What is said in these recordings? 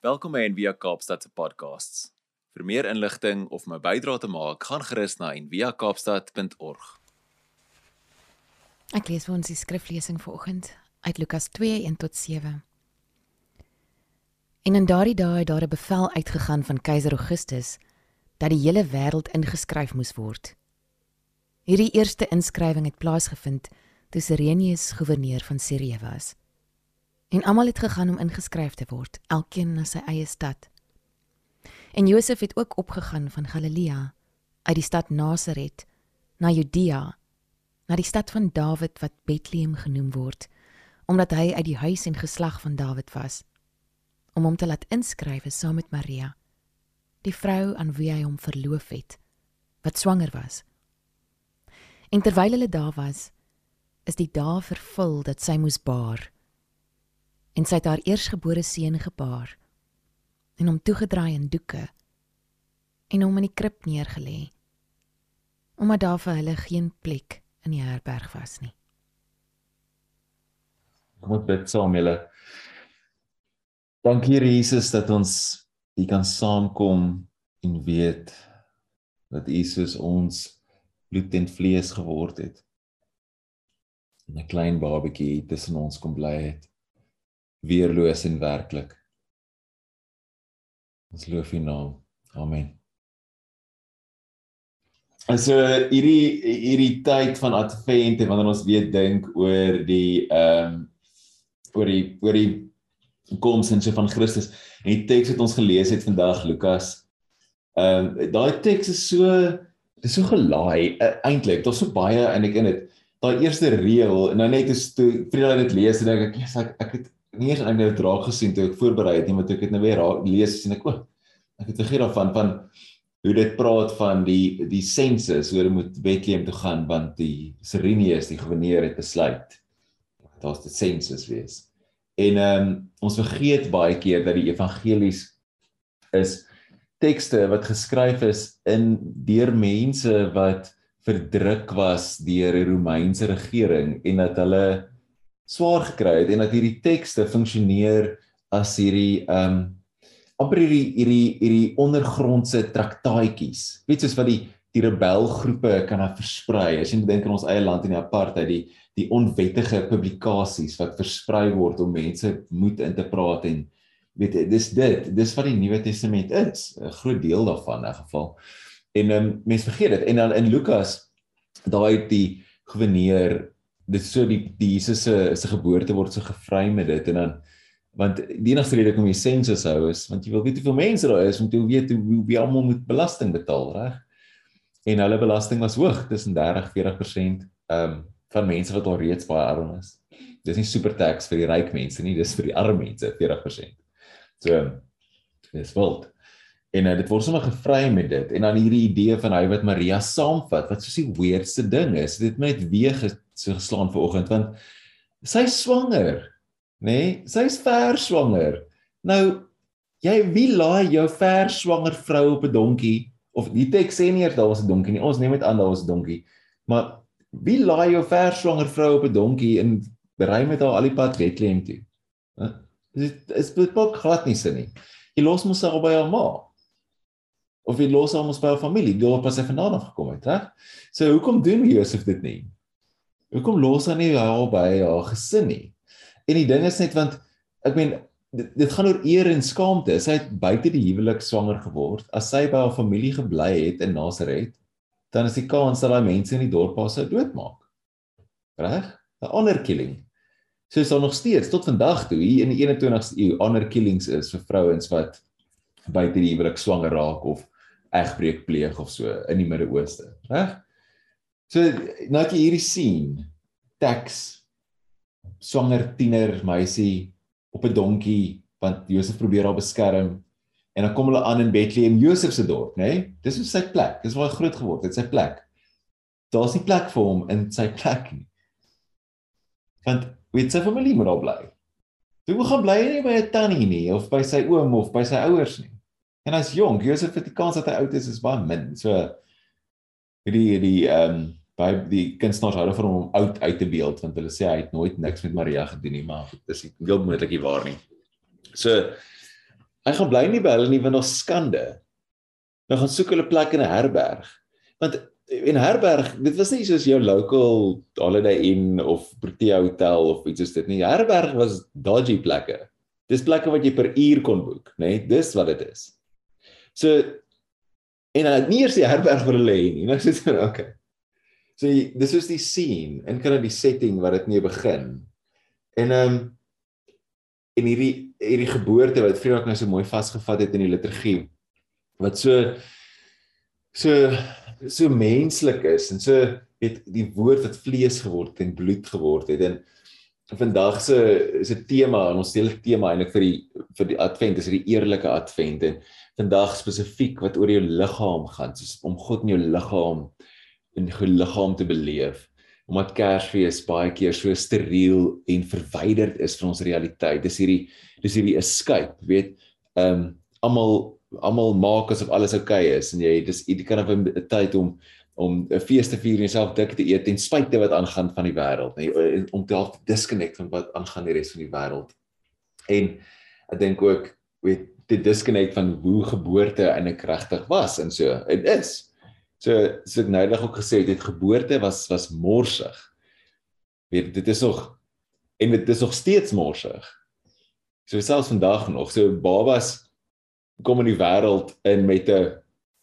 Welkom by Envia Kaapstad se podcasts. Vir meer inligting of om 'n bydrae te maak, gaan gerus na enviakaapstad.org. Ek lees vir ons die skriflesing vanoggend uit Lukas 2:1 tot 7. En in daardie dae het daar 'n bevel uitgegaan van keiser Augustus dat die hele wêreld ingeskryf moes word. Hierdie eerste inskrywing het plaasgevind toe Serenius goewerneur van Sirië was en almal het gegaan om ingeskryf te word, elkeen na sy eie stad. En Josef het ook opgegaan van Galilea uit die stad Nasaret na Judea, na die stad van Dawid wat Bethlehem genoem word, omdat hy uit die huis en geslag van Dawid was, om hom te laat inskryf saam met Maria, die vrou aan wie hy hom verloof het, wat swanger was. En terwyl hulle daar was, is die dae vervul dat sy moes baar en sy het haar eersgebore seun gebaar en hom toegedraai in doeke en hom in die krib neergelê omdat daar vir hulle geen plek in die herberg was nie. Kom ons bid saam julle. Dankie Jesus dat ons hier kan saamkom en weet dat U soos ons bloed en vlees geword het. En 'n klein babatjie tussen ons kom bly het weerloos en werklik. Ons loof U naam. Amen. So hierdie hierdie tyd van advent en wanneer ons weer dink oor die ehm um, oor die oor die koms en so van Christus en die teks wat ons gelees het vandag Lukas ehm um, daai teks is so dis so gelaai uh, eintlik daar's so baie eintlik in dit daai eerste reël en nou net is toe Frieda dit lees en ek ek ek, ek het nie eens eintlik draak gesien toe ek voorberei het nie, maar toe ek dit nou weer lees sien ek o. Ek het vergeet daarvan van hoe dit praat van die die sensus hoe hulle moet Bethlehem toe gaan want die Serenius die goewerneur het besluit. Daar's die sensus wees. En ehm um, ons vergeet baie keer dat die evangelies is tekste wat geskryf is in deur mense wat verdruk was deur die Romeinse regering en dat hulle swaar gekry het en dat hierdie tekste funksioneer as hierdie ehm um, amper hierdie hierdie hierdie ondergrondse traktaatjies. Weet soos wat die die rebelgroepe kan af versprei. As jy dink aan ons eie land in die apartheid, die die onwettige publikasies wat versprei word om mense moed in te praat en weet dis dit, dis wat die Nuwe Testament is, 'n groot deel daarvan in geval. En ehm um, mense vergeet dit. En dan in Lukas daai die goewerneur dit so die die Jesus se se geboorte word so gevry met dit en dan want die enigste rede hoekom jy sensus hou is want jy wil weet hoeveel mense daar is om te weet hoe wie almal moet belasting betaal reg? En hulle belasting was hoog tussen 30 40% ehm um, van mense wat al reeds baie arm is. Dis nie super tax vir die ryk mense nie dis vir die arm mense 40% so dis wild en uh, dit word sommer gevry met dit en dan hierdie idee van hy wat Maria saamvat wat soos die weirdste ding is dit net weer so geslaan vanoggend want sy swanger, nê? Nee, Sy's ver swanger. Nou jy wie laai jou ver swanger vrou op 'n donkie of die teks sê nie eers daar was 'n donkie nie. Ons neem dit aan daar was 'n donkie. Maar wie laai jou ver swanger vrou op 'n donkie en ry met haar al die pad Bethlehem toe? Dit is dit pas glad nie sin nie. Jy los mos haar by haar ma. Of jy los haar mos by haar familie, deur pas sy vandaan af gekom het, hè? So hoekom doen Josef dit nie? Hoekom los hy nie haar by haar gesin nie? En die ding is net want ek meen dit, dit gaan oor eer en skaamte. Sy het buite die huwelik swanger geword. As sy by haar familie gebly het in Nasaret, dan is die kans dat daai mense in die dorp haar sou doodmaak. Reg? 'n Honor killing. So is daar nog steeds tot vandag toe hier in die 21ste eeu honor killings is vir vrouens wat buite die huwelik swanger raak of egbreek pleeg of so in die Midde-Ooste. Reg? So nou dat jy hierdie sien, teks swanger tiener meisie op 'n donkie want Josef probeer haar beskerm en dan kom hulle aan in Bethlehem, Josef se dorp, nê? Nee? Dis hoe sy plek. Dis waar hy groot geword het, sy plek. Daar's nie plek vir hom in sy plek nie. Want weet sy familie moet daar bly. Hy moet gaan bly nie by 'n tannie nie of by sy oom of by sy ouers nie. En hy's jonk, Josef het die kans dat hy oud is is baie min. So hierdie die ehm um, by die kunstenaars hou daarvan om hom oud uit te beeld want hulle sê hy het nooit niks met Maria gedoen nie maar dit is heel moontlik nie waar nie. So hy gaan bly nie by hulle nie want daar's skande. Dan gaan soek hulle plek in 'n herberg. Want in herberg, dit was nie soos jou local holiday inn of Protea hotel of iets soos dit nie. Herberg was dodgy plekke. Dis plekke wat jy per uur kon boek, nê? Nee? Dis wat dit is. So en hy het nie eers die herberg vir hulle hê nie. Nou sê hy, okay. So dis is die scene en kan dit die setting wat dit mee begin. En ehm um, en hierdie hierdie geboorte wat Frederik nou so mooi vasgevat het in die liturgie wat so so so menslik is en so weet die woord wat vlees geword en bloed geword het en vandag se is 'n tema en ons hele tema eintlik vir die vir die advent is die eerlike advent. En vandag spesifiek wat oor jou liggaam gaan soos om God in jou liggaam in jou liggaam te beleef. Omdat Kersfees baie keer so steriel en verwyderd is van ons realiteit. Dis hierdie dis hierdie escape, weet, ehm um, almal almal maak asof alles oukei okay is en jy dis jy kan op 'n tyd om om 'n fees te vier en jouself dik te eet ten spyte wat aangaan van die wêreld, nee, om te half disconnect van wat aangaan die res van die wêreld. En ek dink ook weet die disconnect van hoe geboorte eintlik regtig was en so. Dit is So so ek noudag ook gesê dit geboorte was was morsig. Weet dit is nog en dit is nog steeds morsig. So selfs vandag nog so babas kom in die wêreld in met 'n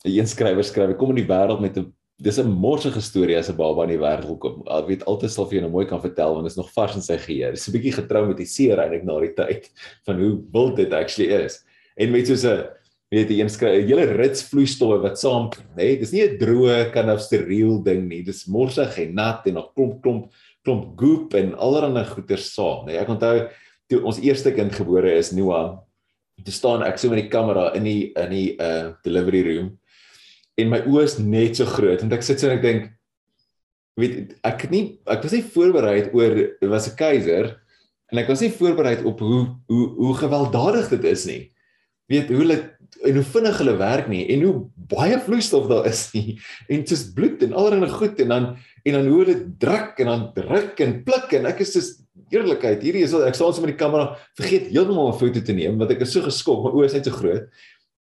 'n skrywer skryf kom in die wêreld met 'n dis 'n morsige storie as 'n baba in die wêreld kom. Al weet altyd sal vir jou nou mooi kan vertel want dit is nog vars in sy geheue. Dis 'n bietjie getraumatiseer eintlik na die tyd van hoe wild dit actually is. En met so 'n weet jy een skryf 'n hele rits vloeistowwe wat saam nê nee, dis nie 'n droë kan of steriel ding nie dis morsig en nat en nog klomp klomp klomp goop en allerlei goeder saam nê nee, ek onthou toe ons eerste kind gebore is Noah te staan ek so met die kamera in die in die uh delivery room en my oë is net so groot want ek sit so en ek dink weet ek het nie ek was nie voorberei oor was 'n keiser en ek was nie voorberei op hoe hoe hoe gewelddadig dit is nie. Weet hoe hulle en hoe vinnig hulle werk nie en hoe baie vloeistof daar is nie. En dis bloed en allerlei goed en dan en dan hoe hulle druk en dan druk en pluk en ek is so eerlikheid hierdie is ek staan so met die kamera vergeet heeltemal 'n foto te neem want ek is so geskok my oë is net so groot.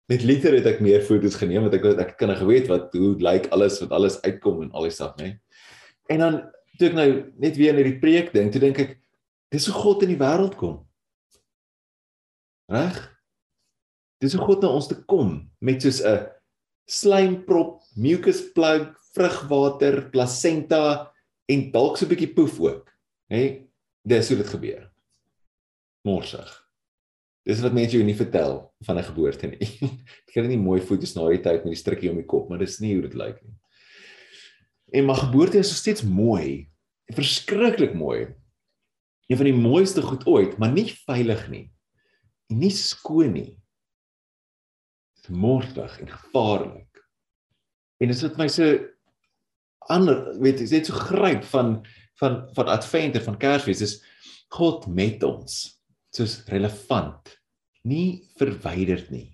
Met liter het ek meer foto's geneem want ek ek kan geweet wat hoe lyk alles wat alles uitkom en al die stuff nê en dan toe ek nou net weer in hierdie preek ding toe dink ek dis hoe God in die wêreld kom. Reg? Dis hoe God na ons te kom met soos 'n slijmprop, mucus plug, vrugwater, placenta en dalk so 'n bietjie poef ook. Hè? Nee, dis hoe dit gebeur. Morsig. Dis wat mense jou nie vertel van 'n geboorte nie. Ek kry nie mooi foto's na die tyd met die strikkie om die kop, maar dis nie hoe dit lyk nie. En maar geboorte is steeds mooi. Verskriklik mooi. Een van die mooiste goed ooit, maar nie veilig nie. Nie skoon nie morsig en gevaarlik. En dit het my so ander weet jy net so gryp van van van Advent en van Kersfees is God met ons. Soos relevant, nie verwyderd nie.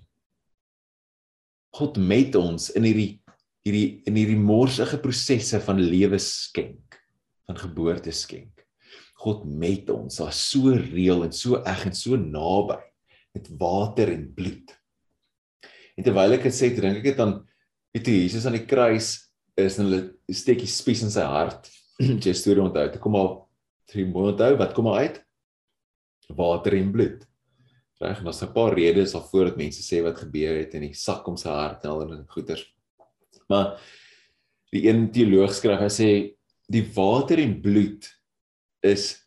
God met ons in hierdie hierdie in hierdie morsige prosesse van lewe skenk, van geboorte skenk. God met ons, daar so reël en so eg en so naby met water en bloed. En terwyl ek dit sê, dink ek dit aan weet jy Jesus aan die kruis is en hulle steek die spies in sy hart. Jy storie onthou. Dit kom al drie mooi onthou. Wat kom uit? Water en bloed. Reg, en daar's 'n paar redes alvoor dat mense sê wat gebeur het in die sak om sy hart en al die goeters. Maar die een teoloog skryf hy sê die water en bloed is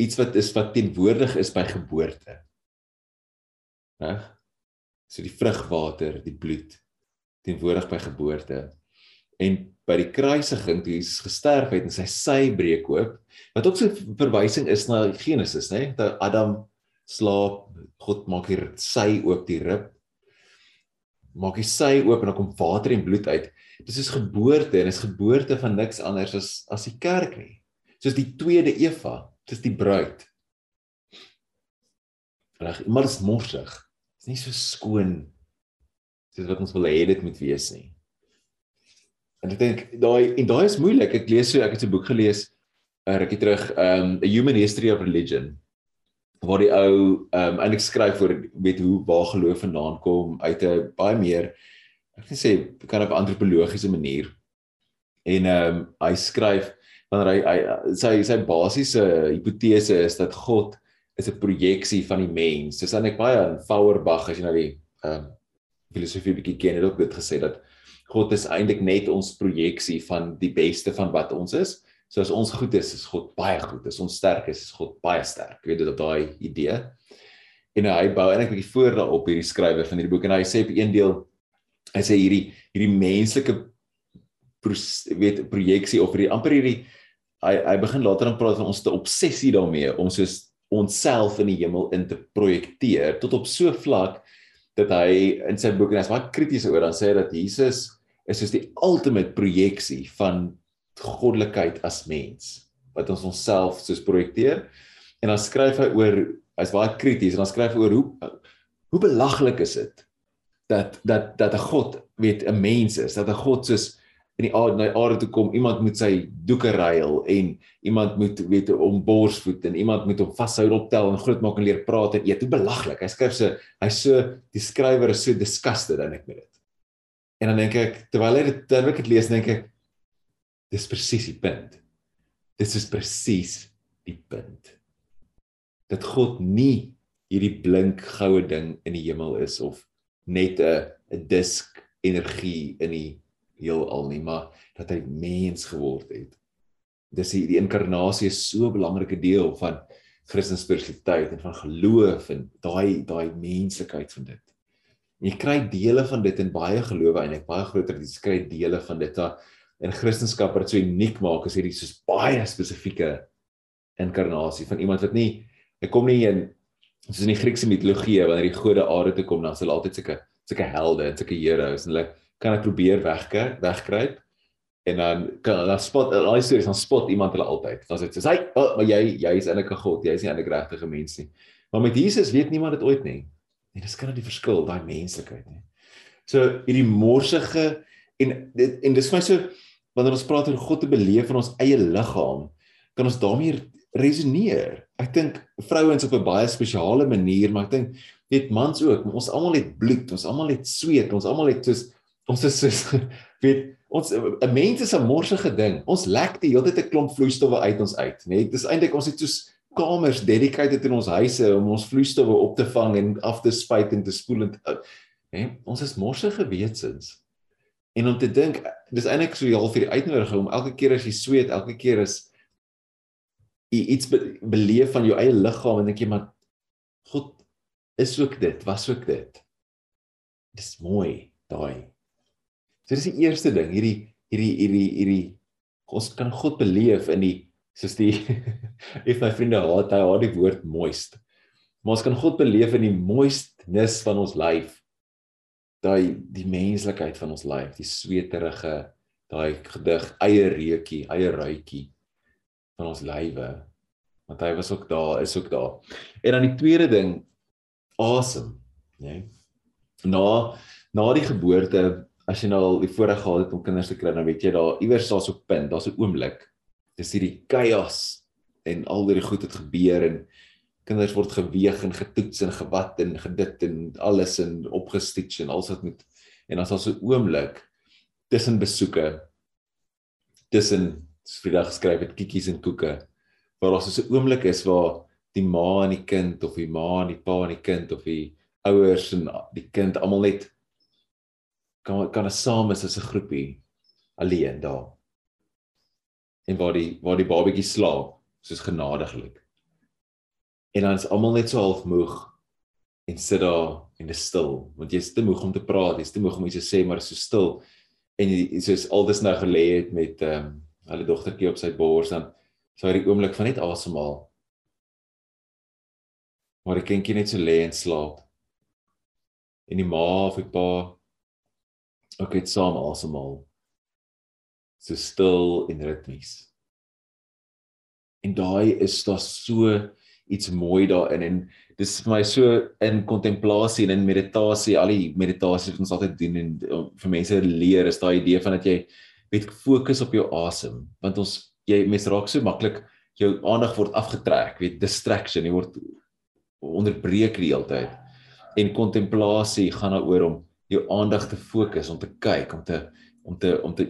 iets wat is wat teenwoordig is by geboorte. Reg? so die vrugwater, die bloed teenwoordig by geboorte. En by die kruisiging toe Jesus gesterf het en sy sy breek oop, wat ook 'n verwysing is na Genesis, né? Dat Adam slaap, God maak hier sy oop die rib. Maak hy sy oop en dan kom water en bloed uit. Dis is geboorte en is geboorte van niks anders as as die kerk nie. Soos die tweede Eva, dis die bruid. Reg, maar dit is morsig is nie so skoon soos wat ons wil hê dit moet wees nie. En ek dink daai en daai is moeilik. Ek lees so ek het 'n boek gelees 'n rukkie terug, um A Human History of Religion waar die ou um, eintlik skryf oor weet hoe waar geloof vandaan kom uit 'n baie meer ek sê kan op 'n antropologiese manier. En um, hy skryf wanneer hy, hy sy sy basiese hipotese is dat God is 'n projeksie van die mens. Dis eintlik baie aan Feuerbach as jy nou die um, filosofie bietjie ken, het ook dit gesê dat God is eintlik net ons projeksie van die beste van wat ons is. So as ons goed is, is God baie goed. As ons sterk is, is God baie sterk. Ek weet dit op daai idee. En hy bou eintlik 'n bietjie voor daarop hierdie skrywer van hierdie boek en hy sê op een deel hy sê hierdie hierdie menslike weet projeksie of hierdie amper hierdie hy hy begin later dan praat van ons te obsessie daarmee om soos onsself in die hemel in te projekteer tot op so vlak dat hy in sy boek en hy's baie krities oor dan sê hy dat Jesus is soos die ultimate projeksie van goddelikheid as mens wat ons onsself soos projekteer. En dan skryf hy oor hy's baie krities en dan skryf hy oor hoe hoe belaglik is dit dat dat dat 'n God weet 'n mens is dat 'n God soos in die aarde na die aarde toe kom, iemand moet sy doeke ruil en iemand moet weet om borsvoet en iemand moet hom vashou optel en groot maak en leer praat en eet. Hoe belaglik. Hy skryf so hy so die skrywer is so disgusted dan ek met dit. En dan dink ek terwyl hy dit terwyl ek dit lees dink ek dis presies die punt. Dis is presies die punt. Dat God nie hierdie blink goue ding in die hemel is of net 'n 'n disk energie in die heelal nie, maar dat hy mens geword het. Dis die, die inkarnasie is so 'n belangrike deel van Christelike spiritualiteit en van geloof en daai daai menslikheid van dit. En jy kry dele van dit in baie gelowe eintlik baie groter jy kry dele van dit daar in Christendom wat so uniek maak is hierdie soos baie spesifieke inkarnasie van iemand wat nie hy kom nie in soos in die Griekse mitologie wanneer die gode aarde toe kom dan hulle altyd sulke sulke helde en sulke heroes en hulle kan ek probeer wegkry, wegkruip. En dan kan dan spot daai stories dan spot iemand hulle altyd. Dan sê hy, "Hey, oh, maar jy jy is eintlik 'n god, jy is nie eintlik regtig 'n mens nie." Maar met Jesus weet niemand dit ooit nie. Nee, dis kan dit die verskil, daai menslikheid nie. So hierdie morsige en dit en dis vir my so wanneer ons praat oor God te beleef in ons eie liggaam, kan ons daarmee resoneer. Ek dink vrouens op 'n baie spesiale manier, maar ek dink weet mans ook, ons almal het bloed, ons almal het sweet, ons almal het soos ons is soos weet ons 'n mens is 'n morsige ding. Ons lek die hele tyd 'n klomp vloeistowwe uit ons uit, nê? Nee, dis eintlik ons het soos kamers dedicated in ons huise om ons vloeistowwe op te vang en af te spuit en te spoel en nê? Nee, ons is morsige wesens. En om te dink, dis eintlik so half vir die uitnodiging om elke keer as jy sweet, elke keer as jy iets be beleef van jou eie liggaam en dink jy maar God is ook dit, was ook dit. Dis mooi daai So dis die eerste ding, hierdie hierdie hierdie hierdie ons kan God beleef in die soos die if my vriende haat hy haat die woord moist. Maar ons kan God beleef in die moistness van ons lyf. Daai die menslikheid van ons lyf, die sweterige daai gedig eie reukie, eie ruitjie van ons lywe. Want hy was ook daar, is ook daar. En dan die tweede ding asem, né? Nee? Na na die geboorte as jy nou al die voorreg gehad het om kinders te kry, dan weet jy daar iewers daar's 'n punt, daar's 'n oomblik. Dis hierdie chaos en al hierdie goed het gebeur en kinders word geweeg en getoets en gewat en gedit en alles en opgestitch en alles wat moet en dan is daar 'n oomblik tussen besoeke tussen Vrydag geskryf het kiekies en koeke waar daar so 'n oomblik is waar die ma en die kind of die ma en die pa en die kind of die ouers en die kind almal net kan kan ons saam is as 'n groepie alleen daar. En waar die waar die babatjie slaap soos genadiglik. En dan is almal net so half moeg en sit daar en is stil want jy's te moeg om te praat, jy's te moeg om iets te sê maar so stil en jy soos altes nou gelê het met ehm um, hulle dogtertjie op sy bors dan sou hy die oomblik van net asemhaal. Maar die kindjie net so lê en slaap. En die ma of die pa ook net saam asemhaal. So stil en ritmies. En daai is daar so iets mooi daarin en dis vir my so in kontemplasie en in meditasie, al die meditasies wat ons altyd doen en vir mense leer is daai idee van dat jy weet fokus op jou asem, want ons jy mens raak so maklik jou aandag word afgetrek, weet distraction, jy word onderbreek die hele tyd. En kontemplasie gaan daaroor om jou aandag te fokus, om te kyk, om te om te om te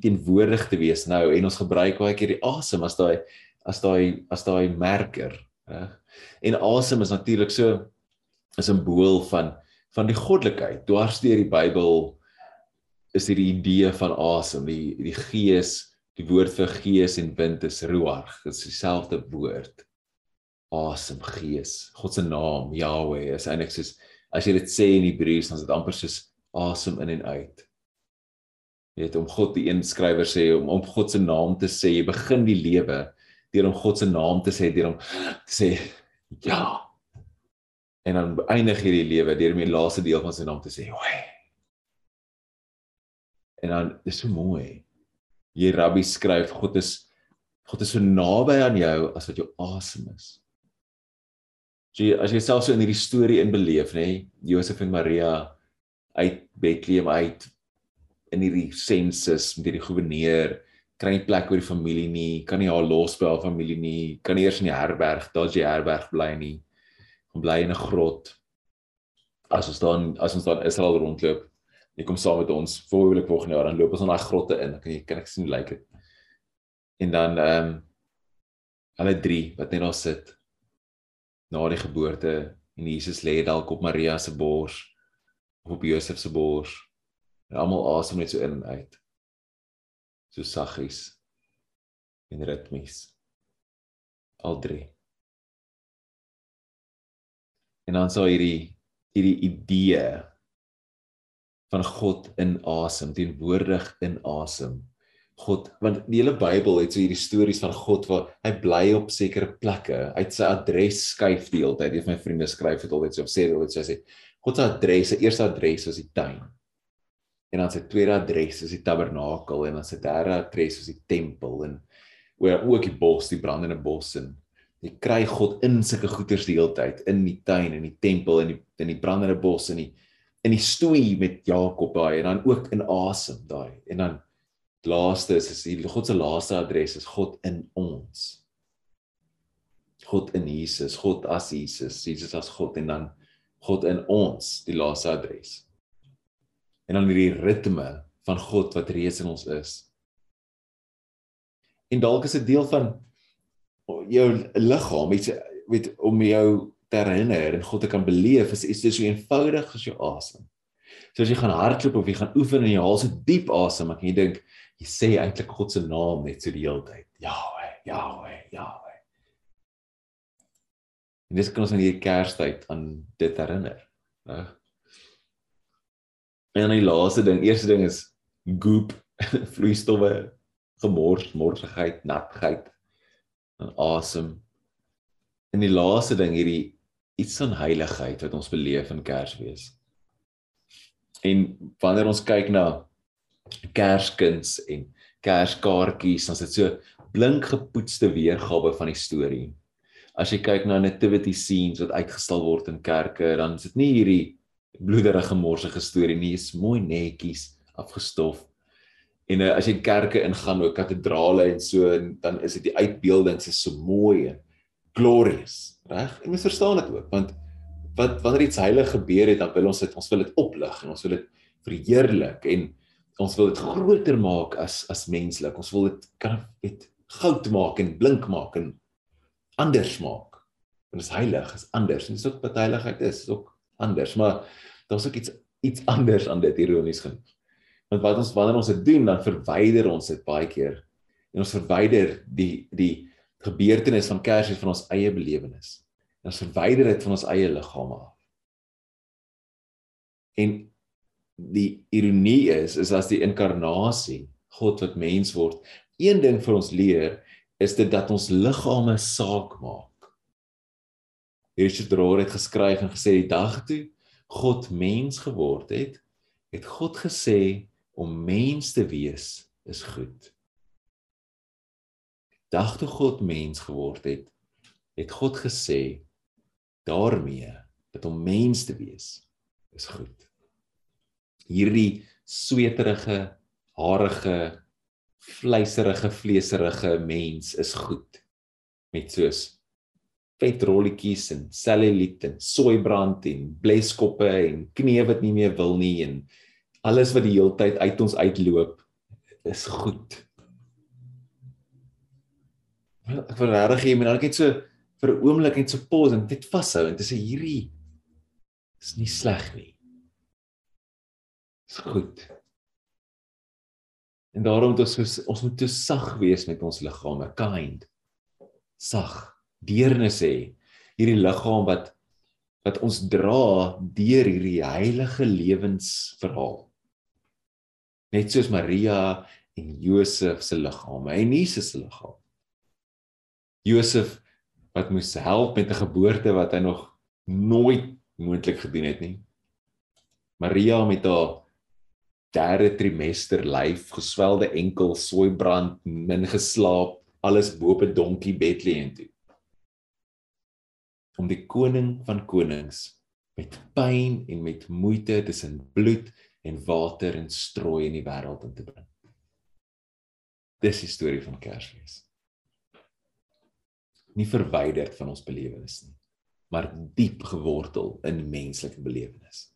teenwoordig te wees nou en ons gebruik baie keer die asem as daai as daai as daai merker, reg? En asem is natuurlik so 'n simbool van van die goddelikheid. Dwarsteer die Bybel is hierdie idee van asem, die die gees, die woord vir gees en wind is ruach, dit is dieselfde woord. Asem, gees. God se naam, Yahweh, is eintlik soos as jy dit sê in Hebreëus, dan is dit amper soos asem in en uit. Jy weet om God die een skrywer sê om om God se naam te sê, jy begin die lewe deur om God se naam te sê, deur om te sê ja. En dan eindig jy die lewe deur om die laaste deel van sy naam te sê, "Wee." En dan dis so mooi. Hier Rabbi skryf God is God is so naby aan jou as wat jou asem is. So jy, as jy self so in hierdie storie inbeleef, nê, nee, Josef en Maria uit Bethlehem uit in hierdie sensus met hierdie goewerneur kry nie plek by die familie nie, kan nie haar los by haar familie nie, kan nie eers in die herberg, daar's jy herberg bly nie. Gaan bly in 'n grot. As ons dan as ons dan Israel rondloop, jy kom saam met ons volgende volgende jaar dan loop ons in daai grotte in. Kan jy kan ek sien hoe lyk dit? En dan ehm um, hulle drie wat net daar sit na die geboorte en Jesus lê dalk op Maria se bors of op Josef se bors En almal asem net so in en uit. So saggies en ritmies. Al drie. En dan sou hierdie hierdie idee van God in asem, teenwoordig in asem. God, want die hele Bybel het so hierdie stories van God waar hy bly op sekere plekke, uit sy adres skuif die hele tyd. Een van my vriende skryf dit altyd so, sê dit altyd so sê, God se adres, sy eerste adres is die tuin. En dan sy tweede adres is die tabernakel en dan sy derde adres is die tempel en oor ook die bos, die brandende bos en jy kry God in sulke goeters die hele tyd in die tuin en die tempel en die in die brandende bos en die in die stoei met Jakob daai en dan ook in asem daai. En dan laaste is is die God se laaste adres is God in ons God in Jesus, God as Jesus, Jesus as God en dan God in ons, die laaste adres en dan hierdie ritme van God wat reeds in ons is. En dalk is dit deel van jou liggaam, iets weet om jou te herinner en God te kan beleef is iets so eenvoudig as jou asem. So as jy gaan hardloop of jy gaan oefen en jy haal so diep asem, ek dink jy sê eintlik God se naam net so die hele tyd. Yahweh, Yahweh, Yahweh. En dis kan ons in hierdie Kerstyd aan dit herinner. Reg? En dan die laaste ding, eerste ding is goop, vloeistowwe, gemors, morsigheid, natheid en asem. En die laaste ding hierdie iets van heiligheid wat ons beleef in Kersfees. En wanneer ons kyk na Kerskuns en Kerskaartjies, is dit so blink gepoetste weergawe van die storie. As jy kyk na nativity scenes wat uitgestal word in kerke, dan is dit nie hierdie bloederige morsige storie nie is mooi netjies afgestof. En uh, as jy in kerke ingaan, ook kathedrale en so, en dan is dit die uitbeeldings is so mooi en glorious, reg? En mens verstaan dit ook, want wat wanneer iets heilig gebeur het, dan wil ons dit ons wil dit oplig en ons wil dit verheerlik en ons wil dit groter maak as as menslik. Ons wil dit kan weet goud maak en blink maak en anders maak. En dit is heilig, is anders. En dis ook wat heiligheid is, is ook anders, maar daar's ook iets iets anders aan dit ironies genoeg. Want wat ons wanneer ons dit doen, dan verwyder ons dit baie keer. En ons verwyder die die gebeurtenis van Kersfees van ons eie belewenis. En ons verwyder dit van ons eie liggaam af. En die ironie is is as die inkarnasie, God wat mens word, een ding vir ons leer is dit dat ons liggame saak maak. Richard Rohr het geskryf en gesê die dag toe God mens geword het, het God gesê om mens te wees is goed. Dag toe God mens geword het, het God gesê daarmee dat om mens te wees is goed. Hierdie sweterige, harige, vleiserige, vleeserige mens is goed met soos vetrolletjies en selluliet en soeibrand en bleskoppe en knieë wat nie meer wil nie en alles wat die heeltyd uit ons uitloop is goed. Ek wil regtig hê mense net so vir 'n oomblik net so pause en net vashou en dis hierdie is nie sleg nie. Dis goed. En daarom moet ons ons moet te sag wees met ons liggame, kind. Sag, deernis hê. Hierdie liggaam wat wat ons dra deur hierdie heilige lewensverhaal. Net soos Maria en Josef se liggame en Jesus se liggaam. Josef wat moes help met 'n geboorte wat hy nog nooit moontlik gedoen het nie. Maria met haar derde trimester lyf, geswelde enkel, soeibrand, min geslaap, alles bo op 'n donkie Bethlehem toe. Om die koning van konings met pyn en met moeite tussen bloed en water en strooi in die wêreld in te bring. Dis die storie van Kersfees. Nie verwyderd van ons belewenis nie, maar diep gewortel in menslike belewenis.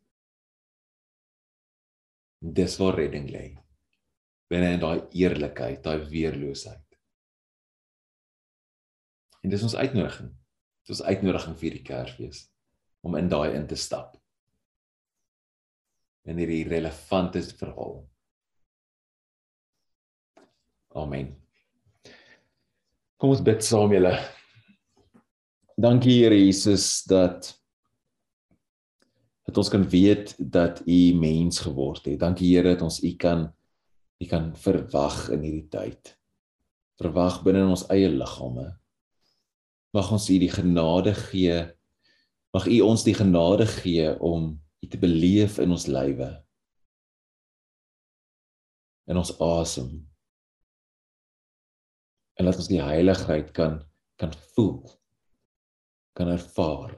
Dis waar redding lê. Binne in daai eerlikheid, daai weerloosheid. En dis ons uitnodiging. Dis ons uitnodiging vir die Kersfees om in daai in te stap. En hierdie relevante verhaal. Amen. Kom ons bid saam julle. Dankie Here Jesus dat dat ons kan weet dat u mens geword het. Dankie Here dat ons u kan u kan verwag in hierdie tyd. Verwag binne in ons eie liggame. Mag ons u die genade gee. Mag u ons die genade gee om u te beleef in ons lywe. In ons asem. En laat ons die heiligheid kan kan voel. Kan ervaar.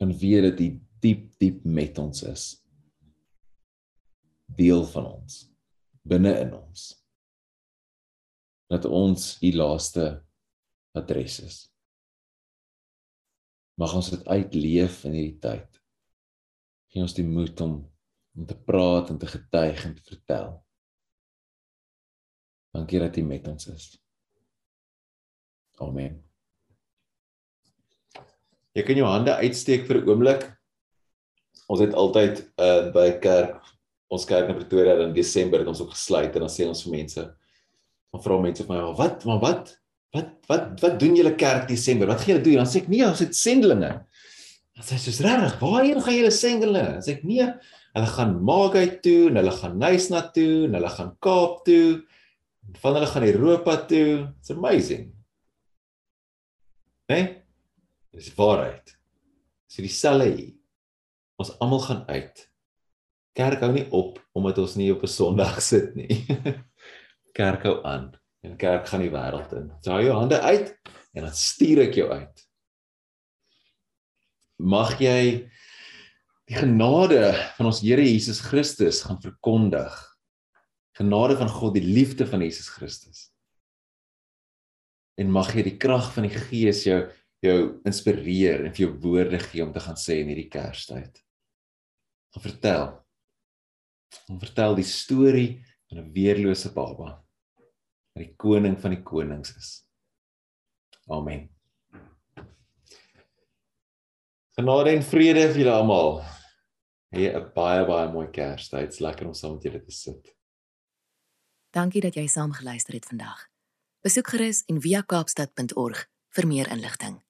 Kan weet dat u diep diep met ons is. Deel van ons binne in ons. Dat ons u laaste adres is. Mag ons dit uitleef in hierdie tyd. Gee ons die moed om om te praat en te getuig en te vertel. Dankie dat U met ons is. Amen. Jy kan jou hande uitsteek vir 'n oomblik ons het altyd uh by kerk ons kerk in Pretoria in Desember het ons ook gesluit en dan sê ons vir mense dan vra mense vir my wat maar wat wat wat wat doen julle kerk Desember wat gaan julle doen? Dan sê ek nee ons het sendelinge. Dan sê soos regtig waarheen gaan julle sendelinge? Dan sê ek nee hulle gaan Magai toe en hulle gaan Nysna toe en hulle gaan Kaap toe van hulle gaan Europa toe. It's amazing. Né? Nee? dis waarheid. Dis dieselfde hier Ons almal gaan uit. Kerk hou nie op omdat ons nie op 'n Sondag sit nie. kerk hou aan en kerk gaan die wêreld in. So hou jou hande uit en dan stuur ek jou uit. Mag jy die genade van ons Here Jesus Christus gaan verkondig. Genade van God, die liefde van Jesus Christus. En mag jy die krag van die Gees jou jou inspireer en vir jou woorde gee om te gaan sê in hierdie Kerstyd gaan vertel. Om vertel die storie van 'n weerlose baba wat die koning van die konings is. Amen. Genade en vrede vir julle almal. Hê 'n baie baie mooi Kerstyd. Dit's lekker om saam met julle te sit. Dankie dat jy saam geluister het vandag. Besoek gerus en via kaapstad.org vir meer inligting.